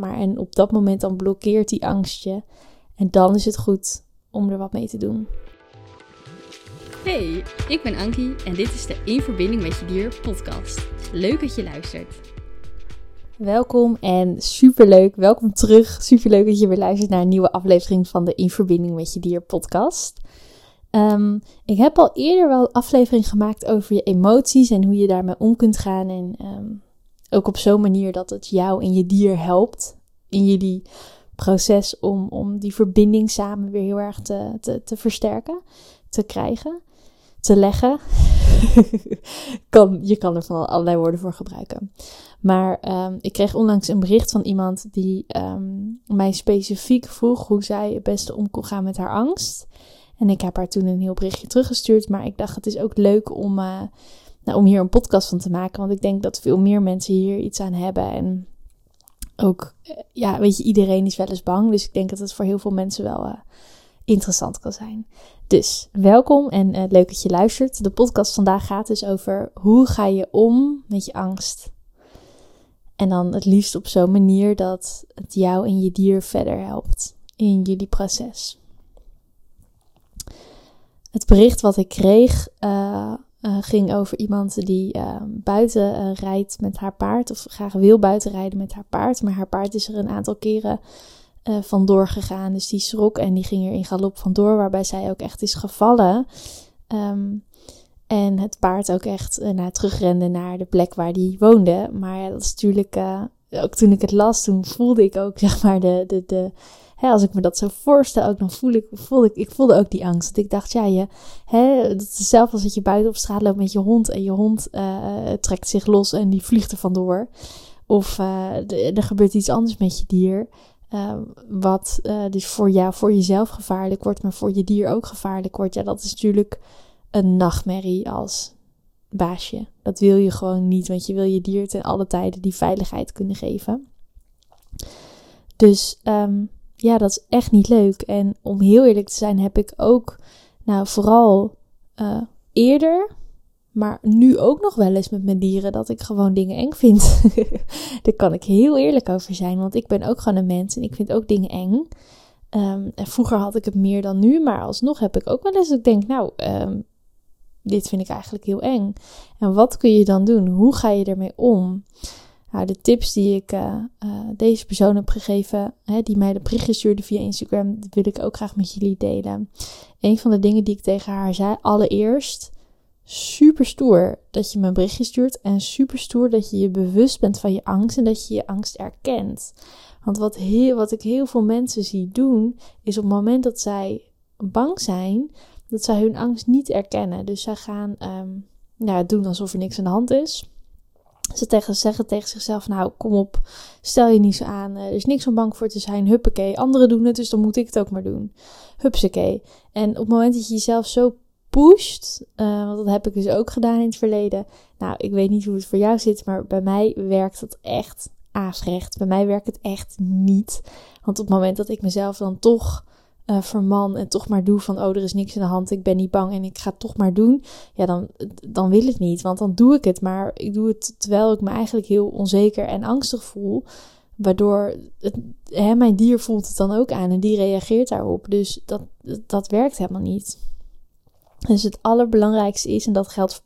maar. En op dat moment dan blokkeert die angstje. En dan is het goed om er wat mee te doen. Hey, ik ben Ankie en dit is de In Verbinding met Je Dier podcast. Leuk dat je luistert. Welkom en superleuk, welkom terug. Superleuk dat je weer luistert naar een nieuwe aflevering van de In Verbinding met Je Dier podcast. Ehm, ik heb al eerder wel aflevering gemaakt over je emoties en hoe je daarmee om kunt gaan. En ehm, ook op zo'n manier dat het jou en je dier helpt in jullie proces om, om die verbinding samen weer heel erg te, te, te versterken, te krijgen, te leggen. kan, je kan er van allerlei woorden voor gebruiken. Maar um, ik kreeg onlangs een bericht van iemand die um, mij specifiek vroeg hoe zij het beste om kon gaan met haar angst. En ik heb haar toen een heel berichtje teruggestuurd. Maar ik dacht, het is ook leuk om, uh, nou, om hier een podcast van te maken. Want ik denk dat veel meer mensen hier iets aan hebben. En ook, uh, ja, weet je, iedereen is wel eens bang. Dus ik denk dat het voor heel veel mensen wel uh, interessant kan zijn. Dus welkom en leuk dat je luistert. De podcast vandaag gaat dus over hoe ga je om met je angst. En dan het liefst op zo'n manier dat het jou en je dier verder helpt in jullie proces. Het bericht wat ik kreeg uh, ging over iemand die uh, buiten rijdt met haar paard. Of graag wil buiten rijden met haar paard. Maar haar paard is er een aantal keren vandoor gegaan. Dus die schrok en die ging er in galop vandoor. Waarbij zij ook echt is gevallen. Um, en het paard ook echt naar terugrende naar de plek waar die woonde. Maar ja, dat is natuurlijk, ook toen ik het las, toen voelde ik ook, zeg maar, de, de, de hè, als ik me dat zo voorstel, ook dan voel ik, voelde ik, ik voelde ook die angst. Dat ik dacht, ja, je, hè, is hetzelfde als dat je buiten op straat loopt met je hond en je hond uh, trekt zich los en die vliegt er vandoor. Of de, er gebeurt iets anders met je dier. wat dus voor jou, voor jezelf gevaarlijk wordt, maar voor je dier ook gevaarlijk wordt. Ja, dat is natuurlijk een nachtmerrie als baasje. Dat wil je gewoon niet, want je wil je dier ten alle tijden die veiligheid kunnen geven. Dus um, ja, dat is echt niet leuk. En om heel eerlijk te zijn, heb ik ook, nou vooral uh, eerder, maar nu ook nog wel eens met mijn dieren, dat ik gewoon dingen eng vind. Daar kan ik heel eerlijk over zijn, want ik ben ook gewoon een mens en ik vind ook dingen eng. Um, en vroeger had ik het meer dan nu, maar alsnog heb ik ook wel eens dat ik denk, nou, um, dit vind ik eigenlijk heel eng. En wat kun je dan doen? Hoe ga je ermee om? Nou, de tips die ik uh, uh, deze persoon heb gegeven, hè, die mij de berichtje stuurde via Instagram, wil ik ook graag met jullie delen. Een van de dingen die ik tegen haar zei, allereerst, super stoer dat je me een berichtje stuurt en super stoer dat je je bewust bent van je angst en dat je je angst erkent. Want wat, heel, wat ik heel veel mensen zie doen, is op het moment dat zij bang zijn, dat zij hun angst niet erkennen. Dus zij gaan nou, doen alsof er niks aan de hand is. Ze tegen, zeggen tegen zichzelf, nou kom op, stel je niet zo aan, er is niks om bang voor te zijn, huppakee. Anderen doen het, dus dan moet ik het ook maar doen. Hupsakee. En op het moment dat je jezelf zo pusht, uh, want dat heb ik dus ook gedaan in het verleden. Nou, ik weet niet hoe het voor jou zit, maar bij mij werkt het echt aasrecht. Bij mij werkt het echt niet. Want op het moment dat ik mezelf dan toch uh, verman en toch maar doe van, oh, er is niks in de hand, ik ben niet bang en ik ga het toch maar doen, ja, dan, dan wil het niet. Want dan doe ik het, maar ik doe het terwijl ik me eigenlijk heel onzeker en angstig voel. Waardoor hè, mijn dier voelt het dan ook aan en die reageert daarop. Dus dat, dat werkt helemaal niet. Dus het allerbelangrijkste is, en dat geldt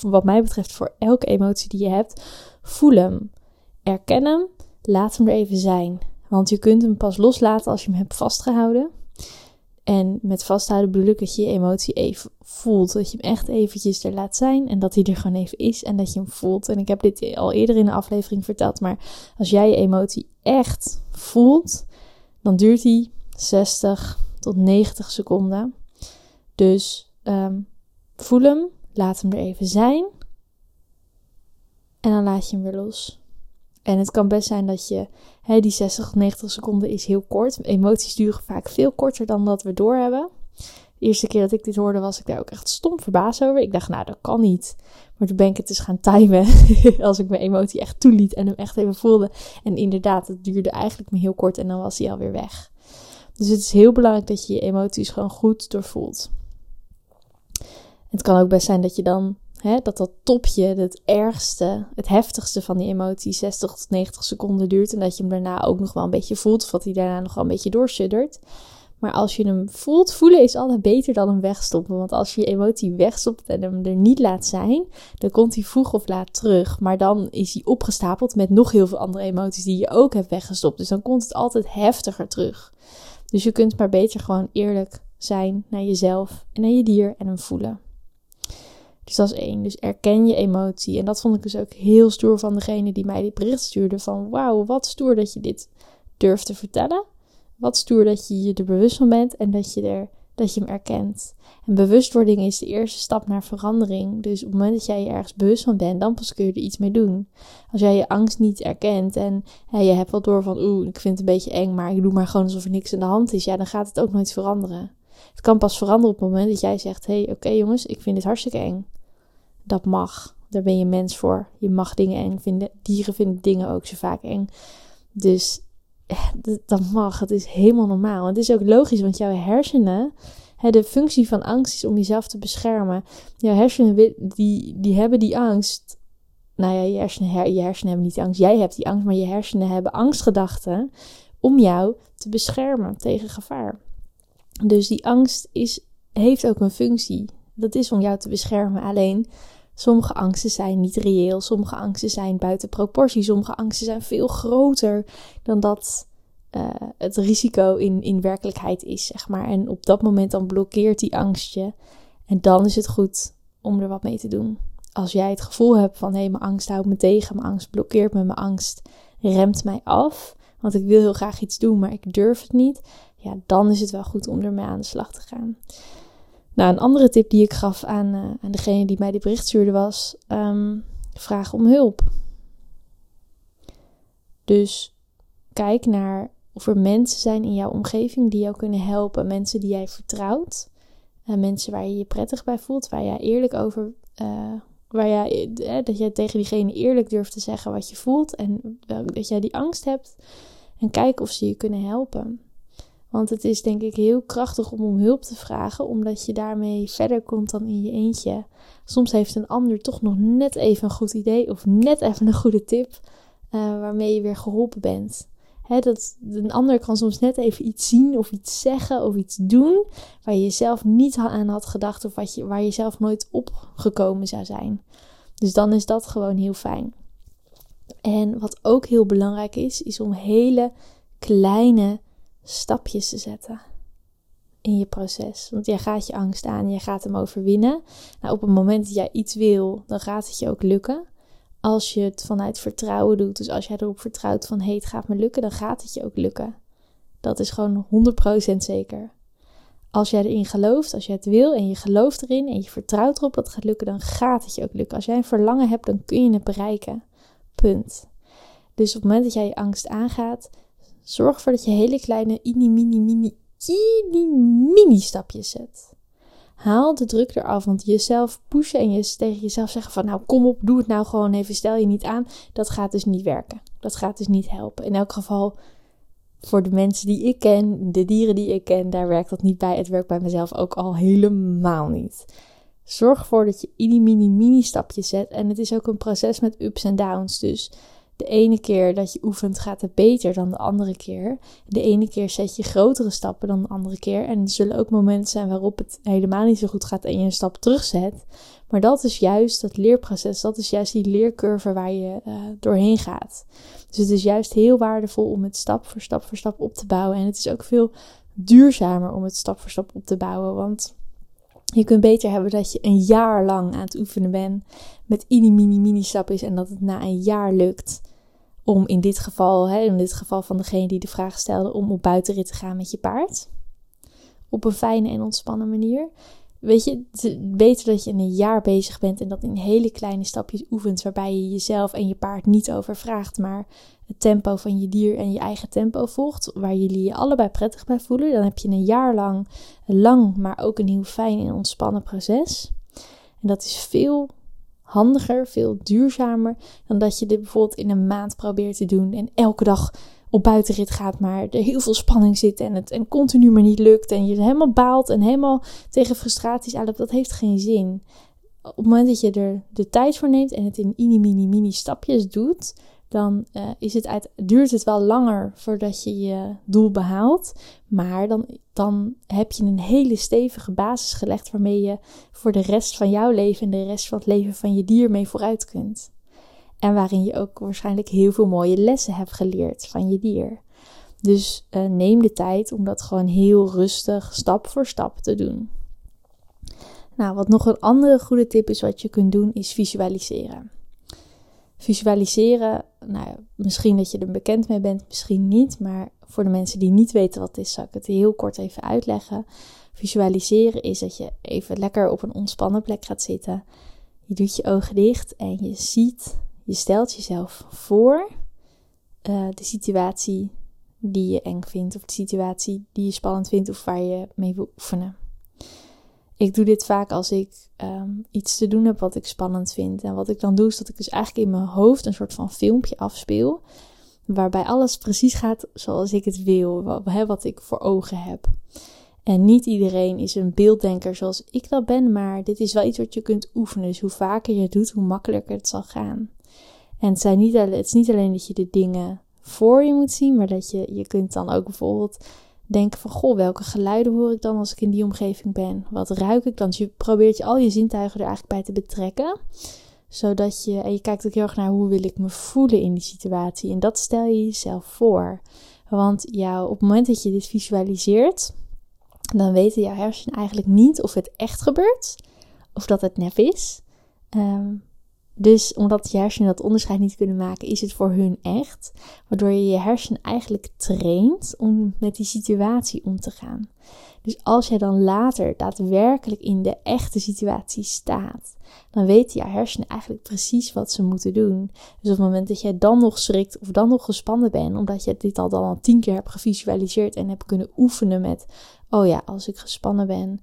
wat mij betreft voor elke emotie die je hebt, voel hem. Erken hem, laat hem er even zijn. Want je kunt hem pas loslaten als je hem hebt vastgehouden. En met vasthouden bedoel ik dat je je emotie even voelt. Dat je hem echt eventjes er laat zijn en dat hij er gewoon even is en dat je hem voelt. En ik heb dit al eerder in de aflevering verteld, maar als jij je emotie echt voelt, dan duurt die 60 tot 90 seconden. Dus um, voel hem, laat hem er even zijn en dan laat je hem weer los. En het kan best zijn dat je, hè, die 60 tot 90 seconden is heel kort. Emoties duren vaak veel korter dan dat we doorhebben. De eerste keer dat ik dit hoorde was ik daar ook echt stom verbaasd over. Ik dacht, nou dat kan niet. Maar toen ben ik het dus gaan timen. als ik mijn emotie echt toeliet en hem echt even voelde. En inderdaad, het duurde eigenlijk maar heel kort en dan was hij alweer weg. Dus het is heel belangrijk dat je je emoties gewoon goed doorvoelt. Het kan ook best zijn dat je dan dat dat topje, het ergste, het heftigste van die emotie 60 tot 90 seconden duurt. En dat je hem daarna ook nog wel een beetje voelt. Of dat hij daarna nog wel een beetje doorsuddert. Maar als je hem voelt, voelen is altijd beter dan hem wegstoppen. Want als je je emotie wegstopt en hem er niet laat zijn, dan komt hij vroeg of laat terug. Maar dan is hij opgestapeld met nog heel veel andere emoties die je ook hebt weggestopt. Dus dan komt het altijd heftiger terug. Dus je kunt maar beter gewoon eerlijk zijn naar jezelf en naar je dier en hem voelen. Dus dat is één. Dus erken je emotie. En dat vond ik dus ook heel stoer van degene die mij die bericht stuurde. Van wauw, wat stoer dat je dit durft te vertellen. Wat stoer dat je je er bewust van bent en dat je, er, dat je hem erkent. En bewustwording is de eerste stap naar verandering. Dus op het moment dat jij je ergens bewust van bent, dan pas kun je er iets mee doen. Als jij je angst niet erkent en je hebt wel door van oeh, ik vind het een beetje eng, maar ik doe maar gewoon alsof er niks aan de hand is. Ja, dan gaat het ook nooit veranderen. Het kan pas veranderen op het moment dat jij zegt: hé, hey, oké jongens, ik vind dit hartstikke eng. Dat mag. Daar ben je mens voor. Je mag dingen eng vinden. Dieren vinden dingen ook zo vaak eng. Dus dat mag. Het is helemaal normaal. Het is ook logisch, want jouw hersenen, de functie van angst is om jezelf te beschermen. Jouw hersenen, die, die hebben die angst. Nou ja, je hersenen, je hersenen hebben niet angst. Jij hebt die angst, maar je hersenen hebben angstgedachten om jou te beschermen tegen gevaar. Dus die angst is, heeft ook een functie. Dat is om jou te beschermen. Alleen sommige angsten zijn niet reëel. Sommige angsten zijn buiten proportie. Sommige angsten zijn veel groter dan dat uh, het risico in, in werkelijkheid is, zeg maar. En op dat moment dan blokkeert die angstje. En dan is het goed om er wat mee te doen. Als jij het gevoel hebt van hé, mijn angst houdt me tegen, mijn angst blokkeert me, mijn angst remt mij af. Want ik wil heel graag iets doen, maar ik durf het niet ja, dan is het wel goed om ermee aan de slag te gaan. Nou, een andere tip die ik gaf aan, uh, aan degene die mij die bericht stuurde was: um, vraag om hulp. Dus kijk naar of er mensen zijn in jouw omgeving die jou kunnen helpen. Mensen die jij vertrouwt. Uh, mensen waar je je prettig bij voelt, waar jij eerlijk over. Uh, waar jij, dat jij tegen diegene eerlijk durft te zeggen wat je voelt en dat jij die angst hebt. En kijk of ze je kunnen helpen. Want het is denk ik heel krachtig om om hulp te vragen, omdat je daarmee verder komt dan in je eentje. Soms heeft een ander toch nog net even een goed idee of net even een goede tip uh, waarmee je weer geholpen bent. He, dat een ander kan soms net even iets zien of iets zeggen of iets doen waar je zelf niet aan had gedacht of wat je, waar je zelf nooit opgekomen zou zijn. Dus dan is dat gewoon heel fijn. En wat ook heel belangrijk is, is om hele kleine stapjes te zetten in je proces. Want jij gaat je angst aan, jij gaat hem overwinnen. Nou, op het moment dat jij iets wil, dan gaat het je ook lukken. Als je het vanuit vertrouwen doet, dus als jij erop vertrouwt van hé, het gaat me lukken, dan gaat het je ook lukken. Dat is gewoon 100% zeker. Als jij erin gelooft, als je het wil en je gelooft erin en je vertrouwt erop dat het gaat lukken, dan gaat het je ook lukken. Als jij een verlangen hebt, dan kun je het bereiken. Punt. Dus op het moment dat jij je angst aangaat, Zorg ervoor dat je hele kleine mini, mini, mini, mini, mini stapjes zet. Haal de druk eraf, want jezelf pushen en je tegen jezelf zeggen van nou kom op, doe het nou gewoon even, stel je niet aan. Dat gaat dus niet werken. Dat gaat dus niet helpen. In elk geval voor de mensen die ik ken, de dieren die ik ken, daar werkt dat niet bij. Het werkt bij mezelf ook al helemaal niet. Zorg ervoor dat je mini, mini, mini stapjes zet. En het is ook een proces met ups en downs. Dus de ene keer dat je oefent gaat het beter dan de andere keer. De ene keer zet je grotere stappen dan de andere keer. En er zullen ook momenten zijn waarop het helemaal niet zo goed gaat en je een stap terugzet. Maar dat is juist dat leerproces. Dat is juist die leercurve waar je uh, doorheen gaat. Dus het is juist heel waardevol om het stap voor stap voor stap op te bouwen. En het is ook veel duurzamer om het stap voor stap op te bouwen. Want je kunt beter hebben dat je een jaar lang aan het oefenen bent met mini, mini, mini stapjes en dat het na een jaar lukt om in dit geval, hè, in dit geval van degene die de vraag stelde, om op buitenrit te gaan met je paard. Op een fijne en ontspannen manier. Weet je, beter dat je een jaar bezig bent en dat in hele kleine stapjes oefent, waarbij je jezelf en je paard niet overvraagt, maar het tempo van je dier en je eigen tempo volgt, waar jullie je allebei prettig bij voelen. Dan heb je een jaar lang, lang, maar ook een heel fijn en ontspannen proces. En dat is veel handiger, veel duurzamer dan dat je dit bijvoorbeeld in een maand probeert te doen en elke dag op buitenrit gaat, maar er heel veel spanning zit en het en continu maar niet lukt en je helemaal baalt en helemaal tegen frustraties aanloopt. Dat heeft geen zin. op het moment dat je er de tijd voor neemt en het in mini, mini, mini stapjes doet, dan uh, is het uit, duurt het wel langer voordat je je doel behaalt. Maar dan, dan heb je een hele stevige basis gelegd waarmee je voor de rest van jouw leven en de rest van het leven van je dier mee vooruit kunt. En waarin je ook waarschijnlijk heel veel mooie lessen hebt geleerd van je dier. Dus uh, neem de tijd om dat gewoon heel rustig, stap voor stap te doen. Nou, wat nog een andere goede tip is wat je kunt doen, is visualiseren. Visualiseren, nou, misschien dat je er bekend mee bent, misschien niet, maar voor de mensen die niet weten wat het is, zal ik het heel kort even uitleggen. Visualiseren is dat je even lekker op een ontspannen plek gaat zitten. Je doet je ogen dicht en je ziet, je stelt jezelf voor uh, de situatie die je eng vindt, of de situatie die je spannend vindt, of waar je mee wil oefenen. Ik doe dit vaak als ik um, iets te doen heb wat ik spannend vind. En wat ik dan doe, is dat ik dus eigenlijk in mijn hoofd een soort van filmpje afspeel. Waarbij alles precies gaat zoals ik het wil, wat, wat ik voor ogen heb. En niet iedereen is een beelddenker zoals ik dat ben, maar dit is wel iets wat je kunt oefenen. Dus hoe vaker je het doet, hoe makkelijker het zal gaan. En het, zijn niet, het is niet alleen dat je de dingen voor je moet zien, maar dat je, je kunt dan ook bijvoorbeeld denken van, goh, welke geluiden hoor ik dan als ik in die omgeving ben? Wat ruik ik dan? Dus je probeert je al je zintuigen er eigenlijk bij te betrekken. Zodat je, en je kijkt ook heel erg naar hoe wil ik me voelen in die situatie. En dat stel je jezelf voor. Want jou, op het moment dat je dit visualiseert, dan weten jouw hersenen eigenlijk niet of het echt gebeurt of dat het nep is. Um, dus omdat je hersenen dat onderscheid niet kunnen maken, is het voor hun echt. Waardoor je je hersenen eigenlijk traint om met die situatie om te gaan. Dus als jij dan later daadwerkelijk in de echte situatie staat, dan weten je hersenen eigenlijk precies wat ze moeten doen. Dus op het moment dat jij dan nog schrikt of dan nog gespannen bent, omdat je dit al dan al tien keer hebt gevisualiseerd en hebt kunnen oefenen met, oh ja, als ik gespannen ben,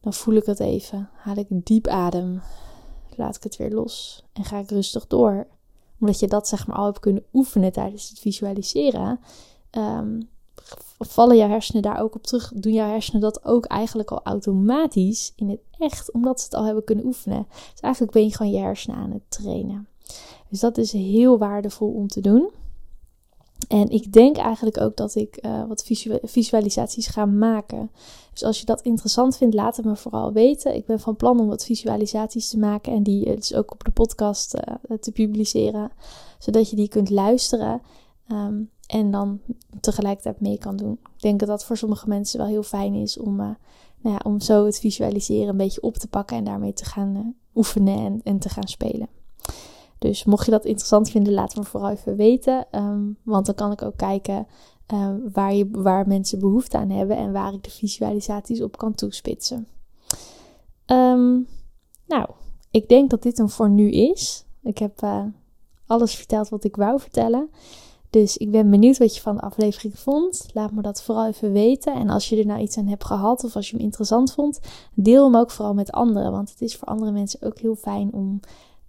dan voel ik het even, haal ik diep adem laat ik het weer los en ga ik rustig door. Omdat je dat zeg maar al hebt kunnen oefenen tijdens het visualiseren, um, vallen jouw hersenen daar ook op terug. Doen jouw hersenen dat ook eigenlijk al automatisch in het echt, omdat ze het al hebben kunnen oefenen. Dus eigenlijk ben je gewoon je hersenen aan het trainen. Dus dat is heel waardevol om te doen. En ik denk eigenlijk ook dat ik uh, wat visualisaties ga maken. Dus als je dat interessant vindt, laat het me vooral weten. Ik ben van plan om wat visualisaties te maken en die dus ook op de podcast uh, te publiceren. Zodat je die kunt luisteren um, en dan tegelijkertijd mee kan doen. Ik denk dat dat voor sommige mensen wel heel fijn is om, nou ja, om zo het visualiseren een beetje op te pakken en daarmee te gaan oefenen en, en te gaan spelen. Dus mocht je dat interessant vinden, laat me vooral even weten. Um, want dan kan ik ook kijken um, waar, je, waar mensen behoefte aan hebben en waar ik de visualisaties op kan toespitsen. Um, nou, ik denk dat dit hem voor nu is. Ik heb uh, alles verteld wat ik wou vertellen. Dus ik ben benieuwd wat je van de aflevering vond. Laat me dat vooral even weten. En als je er nou iets aan hebt gehad of als je hem interessant vond, deel hem ook vooral met anderen. Want het is voor andere mensen ook heel fijn om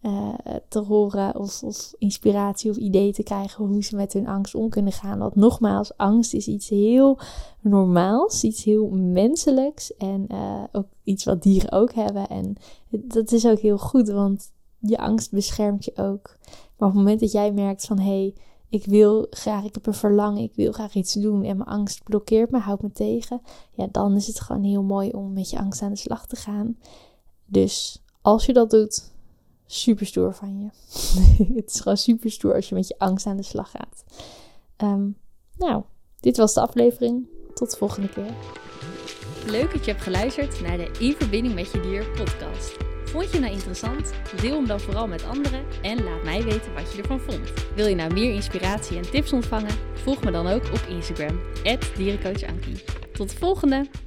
uh, te horen of, inspiratie of idee te krijgen hoe ze met hun angst om kunnen gaan. Want nogmaals, angst is iets heel normaals, iets heel menselijks en uh, ook iets wat dieren ook hebben. En dat is ook heel goed, want je angst beschermt je ook. Maar op het moment dat jij merkt van hé, hey, ik wil graag, ik heb een verlangen, ik wil graag iets doen en mijn angst blokkeert me, houdt me tegen. Ja, dan is het gewoon heel mooi om met je angst aan de slag te gaan. Dus als je dat doet, super stoer van je. het is gewoon super stoer als je met je angst aan de slag gaat. Um, nou, dit was de aflevering. Tot de volgende keer. Leuk dat je hebt geluisterd naar de In Verbinding met Je Dier podcast. Vond je nou interessant? Deel hem dan vooral met anderen en laat mij weten wat je ervan vond. Wil je nou meer inspiratie en tips ontvangen? Volg me dan ook op Instagram, dierencoachankie. Tot de volgende!